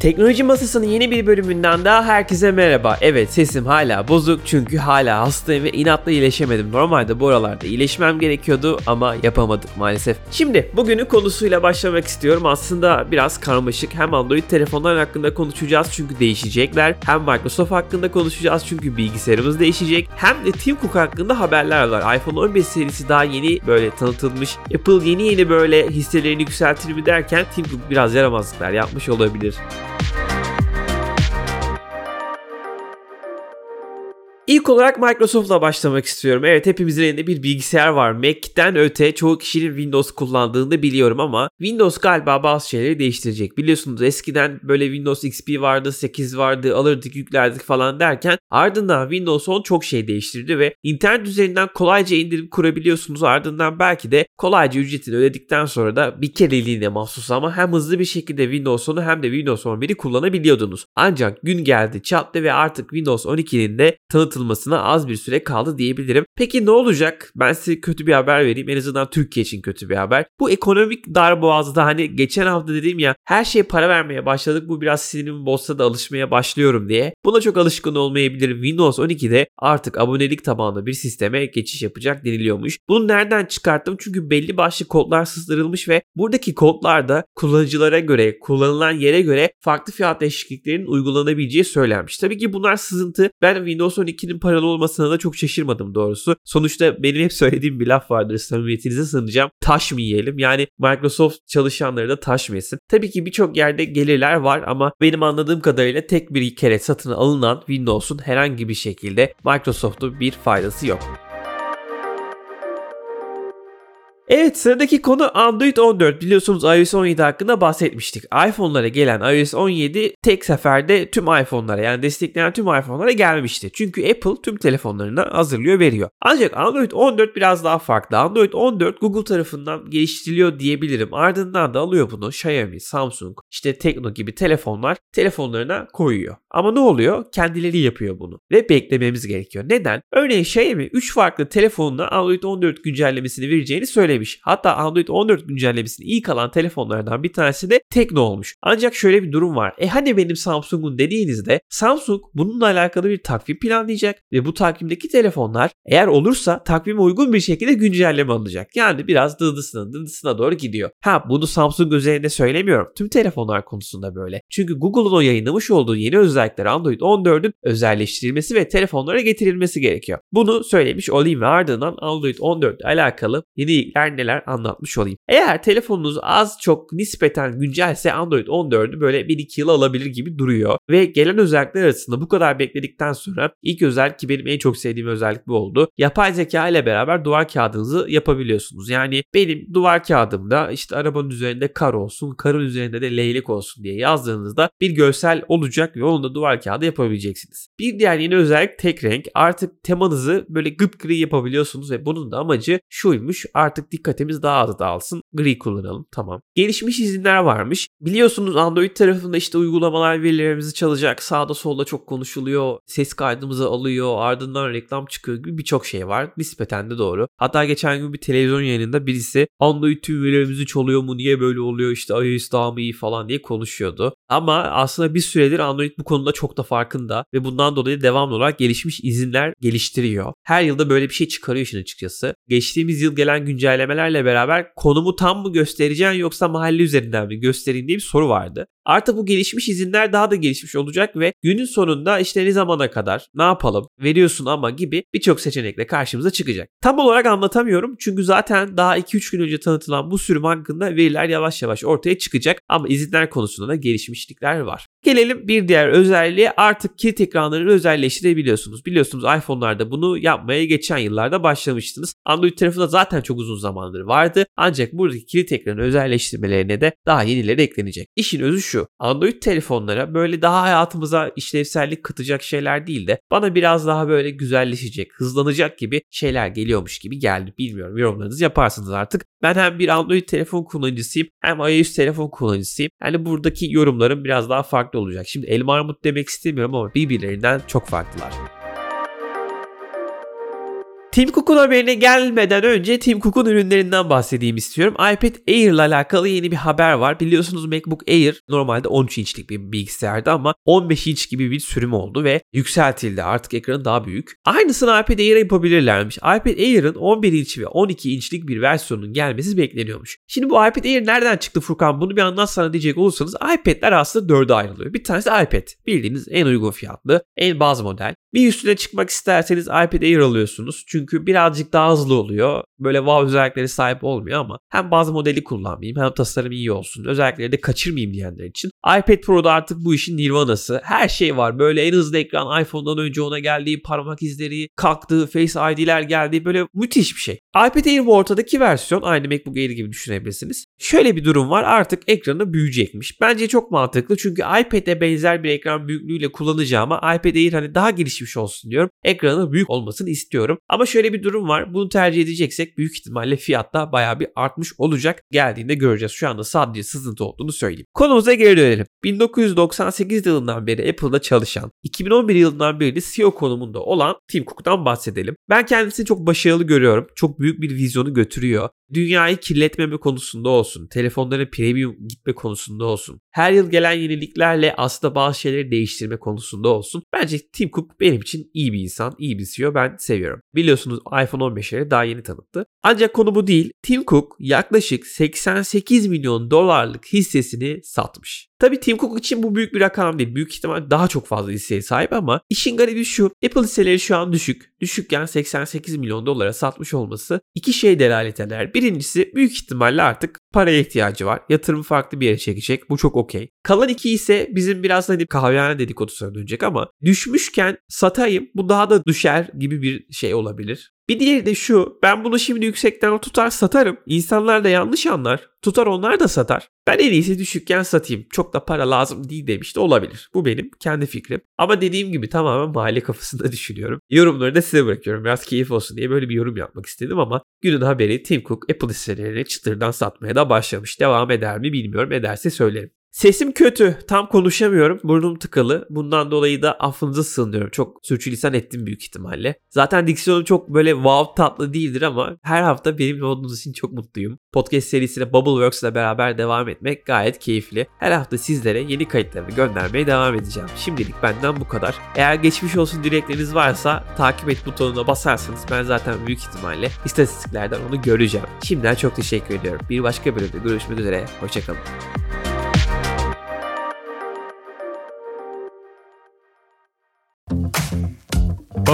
Teknoloji Masası'nın yeni bir bölümünden daha herkese merhaba. Evet sesim hala bozuk çünkü hala hastayım ve inatla iyileşemedim. Normalde bu aralarda iyileşmem gerekiyordu ama yapamadık maalesef. Şimdi bugünün konusuyla başlamak istiyorum. Aslında biraz karmaşık. Hem Android telefonlar hakkında konuşacağız çünkü değişecekler. Hem Microsoft hakkında konuşacağız çünkü bilgisayarımız değişecek. Hem de Tim Cook hakkında haberler var. iPhone 15 serisi daha yeni böyle tanıtılmış. Apple yeni yeni böyle hisselerini yükseltir mi derken Tim Cook biraz yaramazlıklar yapmış olabilir. İlk olarak Microsoft'la başlamak istiyorum. Evet hepimizin elinde bir bilgisayar var. Mac'ten öte çoğu kişinin Windows kullandığını da biliyorum ama Windows galiba bazı şeyleri değiştirecek. Biliyorsunuz eskiden böyle Windows XP vardı, 8 vardı, alırdık yüklerdik falan derken ardından Windows 10 çok şey değiştirdi ve internet üzerinden kolayca indirip kurabiliyorsunuz. Ardından belki de kolayca ücretini ödedikten sonra da bir kereliğine mahsus ama hem hızlı bir şekilde Windows 10'u hem de Windows 11'i kullanabiliyordunuz. Ancak gün geldi çattı ve artık Windows 12'nin de tanıtılması atılmasına az bir süre kaldı diyebilirim. Peki ne olacak? Ben size kötü bir haber vereyim. En azından Türkiye için kötü bir haber. Bu ekonomik darboğazda hani geçen hafta dediğim ya her şeye para vermeye başladık. Bu biraz sinirimi bozsa da alışmaya başlıyorum diye. Buna çok alışkın olmayabilirim. Windows 12'de artık abonelik tabanlı bir sisteme geçiş yapacak deniliyormuş. Bunu nereden çıkarttım? Çünkü belli başlı kodlar sızdırılmış ve buradaki kodlarda kullanıcılara göre, kullanılan yere göre farklı fiyat değişikliklerinin uygulanabileceği söylenmiş. Tabii ki bunlar sızıntı. Ben Windows 12'nin Türkiye'nin paralı olmasına da çok şaşırmadım doğrusu. Sonuçta benim hep söylediğim bir laf vardır samimiyetinize sığınacağım. Taş mı yiyelim? Yani Microsoft çalışanları da taş mı yesin? Tabii ki birçok yerde gelirler var ama benim anladığım kadarıyla tek bir kere satın alınan Windows'un herhangi bir şekilde Microsoft'a bir faydası yok. Evet sıradaki konu Android 14. Biliyorsunuz iOS 17 hakkında bahsetmiştik. iPhone'lara gelen iOS 17 tek seferde tüm iPhone'lara yani destekleyen tüm iPhone'lara gelmişti. Çünkü Apple tüm telefonlarına hazırlıyor veriyor. Ancak Android 14 biraz daha farklı. Android 14 Google tarafından geliştiriliyor diyebilirim. Ardından da alıyor bunu Xiaomi, Samsung, işte Tekno gibi telefonlar telefonlarına koyuyor. Ama ne oluyor? Kendileri yapıyor bunu ve beklememiz gerekiyor. Neden? Örneğin Xiaomi 3 farklı telefonuna Android 14 güncellemesini vereceğini söylemiş güncellemiş. Hatta Android 14 güncellemesini ilk alan telefonlardan bir tanesi de Tekno olmuş. Ancak şöyle bir durum var. E hani benim Samsung'un dediğinizde Samsung bununla alakalı bir takvim planlayacak ve bu takvimdeki telefonlar eğer olursa takvime uygun bir şekilde güncelleme alacak. Yani biraz dıdısına dıdısına doğru gidiyor. Ha bunu Samsung üzerinde söylemiyorum. Tüm telefonlar konusunda böyle. Çünkü Google'un o yayınlamış olduğu yeni özellikler Android 14'ün özelleştirilmesi ve telefonlara getirilmesi gerekiyor. Bunu söylemiş olayım ve ardından Android 14 ile alakalı yenilikler neler neler anlatmış olayım. Eğer telefonunuz az çok nispeten güncelse Android 14'ü böyle 1-2 yıl alabilir gibi duruyor. Ve gelen özellikler arasında bu kadar bekledikten sonra ilk özellik ki benim en çok sevdiğim özellik bu oldu. Yapay zeka ile beraber duvar kağıdınızı yapabiliyorsunuz. Yani benim duvar kağıdımda işte arabanın üzerinde kar olsun, karın üzerinde de leylek olsun diye yazdığınızda bir görsel olacak ve onu da duvar kağıdı yapabileceksiniz. Bir diğer yeni özellik tek renk. Artık temanızı böyle gıpgri yapabiliyorsunuz ve bunun da amacı şuymuş. Artık dikkatimiz daha az dağılsın. Gri kullanalım. Tamam. Gelişmiş izinler varmış. Biliyorsunuz Android tarafında işte uygulamalar verilerimizi çalacak. Sağda solda çok konuşuluyor. Ses kaydımızı alıyor. Ardından reklam çıkıyor gibi birçok şey var. Nispeten de doğru. Hatta geçen gün bir televizyon yayınında birisi Android tüm verilerimizi çalıyor mu? Niye böyle oluyor? İşte iOS daha mı iyi falan diye konuşuyordu. Ama aslında bir süredir Android bu konuda çok da farkında ve bundan dolayı devamlı olarak gelişmiş izinler geliştiriyor. Her yılda böyle bir şey çıkarıyor işin açıkçası. Geçtiğimiz yıl gelen güncelleme incelemelerle beraber konumu tam mı göstereceksin yoksa mahalle üzerinden mi göstereyim diye bir soru vardı. Artık bu gelişmiş izinler daha da gelişmiş olacak ve günün sonunda işte ne zamana kadar ne yapalım veriyorsun ama gibi birçok seçenekle karşımıza çıkacak. Tam olarak anlatamıyorum çünkü zaten daha 2-3 gün önce tanıtılan bu sürüm hakkında veriler yavaş yavaş ortaya çıkacak ama izinler konusunda da gelişmişlikler var. Gelelim bir diğer özelliğe artık kilit ekranlarını özelleştirebiliyorsunuz. Biliyorsunuz iPhone'larda bunu yapmaya geçen yıllarda başlamıştınız. Android tarafında zaten çok uzun zamandır vardı. Ancak buradaki kilit ekranı özelleştirmelerine de daha yenileri eklenecek. İşin özü şu. Android telefonlara böyle daha hayatımıza işlevsellik katacak şeyler değil de bana biraz daha böyle güzelleşecek, hızlanacak gibi şeyler geliyormuş gibi geldi. Bilmiyorum yorumlarınızı yaparsınız artık. Ben hem bir Android telefon kullanıcısıyım hem iOS telefon kullanıcısıyım. Yani buradaki yorumlarım biraz daha farklı farklı olacak. Şimdi elma armut demek istemiyorum ama birbirlerinden çok farklılar. Tim Cook'un haberine gelmeden önce Tim Cook'un ürünlerinden bahsedeyim istiyorum. iPad Air ile alakalı yeni bir haber var. Biliyorsunuz MacBook Air normalde 13 inçlik bir bilgisayardı ama 15 inç gibi bir sürüm oldu ve yükseltildi. Artık ekranı daha büyük. Aynısını iPad Air'e yapabilirlermiş. iPad Air'ın 11 inç ve 12 inçlik bir versiyonun gelmesi bekleniyormuş. Şimdi bu iPad Air nereden çıktı Furkan? Bunu bir anlatsana diyecek olursanız iPad'ler aslında dörde ayrılıyor. Bir tanesi iPad. Bildiğiniz en uygun fiyatlı, en baz model. Bir üstüne çıkmak isterseniz iPad Air alıyorsunuz. Çünkü birazcık daha hızlı oluyor. Böyle wow özellikleri sahip olmuyor ama hem bazı modeli kullanmayayım hem tasarım iyi olsun. Özellikleri de kaçırmayayım diyenler için. iPad Pro'da artık bu işin nirvanası. Her şey var. Böyle en hızlı ekran iPhone'dan önce ona geldiği parmak izleri, kalktığı Face ID'ler geldiği böyle müthiş bir şey. iPad Air bu ortadaki versiyon aynı MacBook Air gibi düşünebilirsiniz. Şöyle bir durum var artık ekranı büyüyecekmiş. Bence çok mantıklı çünkü iPad'e benzer bir ekran büyüklüğüyle kullanacağıma iPad Air hani daha gelişmiş olsun diyorum. Ekranı büyük olmasını istiyorum. Ama şöyle bir durum var. Bunu tercih edeceksek büyük ihtimalle fiyatta bayağı bir artmış olacak. Geldiğinde göreceğiz. Şu anda sadece sızıntı olduğunu söyleyeyim. Konumuza geri dönelim. 1998 yılından beri Apple'da çalışan, 2011 yılından beri de CEO konumunda olan Tim Cook'tan bahsedelim. Ben kendisini çok başarılı görüyorum. Çok büyük bir vizyonu götürüyor dünyayı kirletmeme konusunda olsun, telefonların premium gitme konusunda olsun, her yıl gelen yeniliklerle aslında bazı şeyleri değiştirme konusunda olsun. Bence Tim Cook benim için iyi bir insan, iyi bir CEO. Ben seviyorum. Biliyorsunuz iPhone 15'leri daha yeni tanıttı. Ancak konu bu değil. Tim Cook yaklaşık 88 milyon dolarlık hissesini satmış. Tabi Tim Cook için bu büyük bir rakam değil. Büyük ihtimal daha çok fazla hisseye sahip ama işin garibi şu. Apple hisseleri şu an düşük. Düşükken 88 milyon dolara satmış olması iki şey delalet eder. Birincisi büyük ihtimalle artık paraya ihtiyacı var. Yatırımı farklı bir yere çekecek. Bu çok okey. Kalan iki ise bizim biraz hani kahvehane dedikodusuna dönecek ama düşmüşken satayım bu daha da düşer gibi bir şey olabilir. Bir diğeri de şu. Ben bunu şimdi yüksekten tutar satarım. İnsanlar da yanlış anlar. Tutar onlar da satar. Ben en iyisi düşükken satayım. Çok da para lazım değil demiş de olabilir. Bu benim kendi fikrim. Ama dediğim gibi tamamen mahalle kafasında düşünüyorum. Yorumları da size bırakıyorum. Biraz keyif olsun diye böyle bir yorum yapmak istedim ama günün haberi Tim Cook Apple hisselerini çıtırdan satmaya da başlamış. Devam eder mi bilmiyorum. Ederse söylerim. Sesim kötü. Tam konuşamıyorum. Burnum tıkalı. Bundan dolayı da affınıza sığınıyorum. Çok sürçülisan ettim büyük ihtimalle. Zaten diksiyonum çok böyle wow tatlı değildir ama her hafta benimle olduğunuz için çok mutluyum. Podcast serisine Bubbleworks ile beraber devam etmek gayet keyifli. Her hafta sizlere yeni kayıtlarını göndermeye devam edeceğim. Şimdilik benden bu kadar. Eğer geçmiş olsun dilekleriniz varsa takip et butonuna basarsanız ben zaten büyük ihtimalle istatistiklerden onu göreceğim. Şimdiden çok teşekkür ediyorum. Bir başka bölümde görüşmek üzere. Hoşçakalın.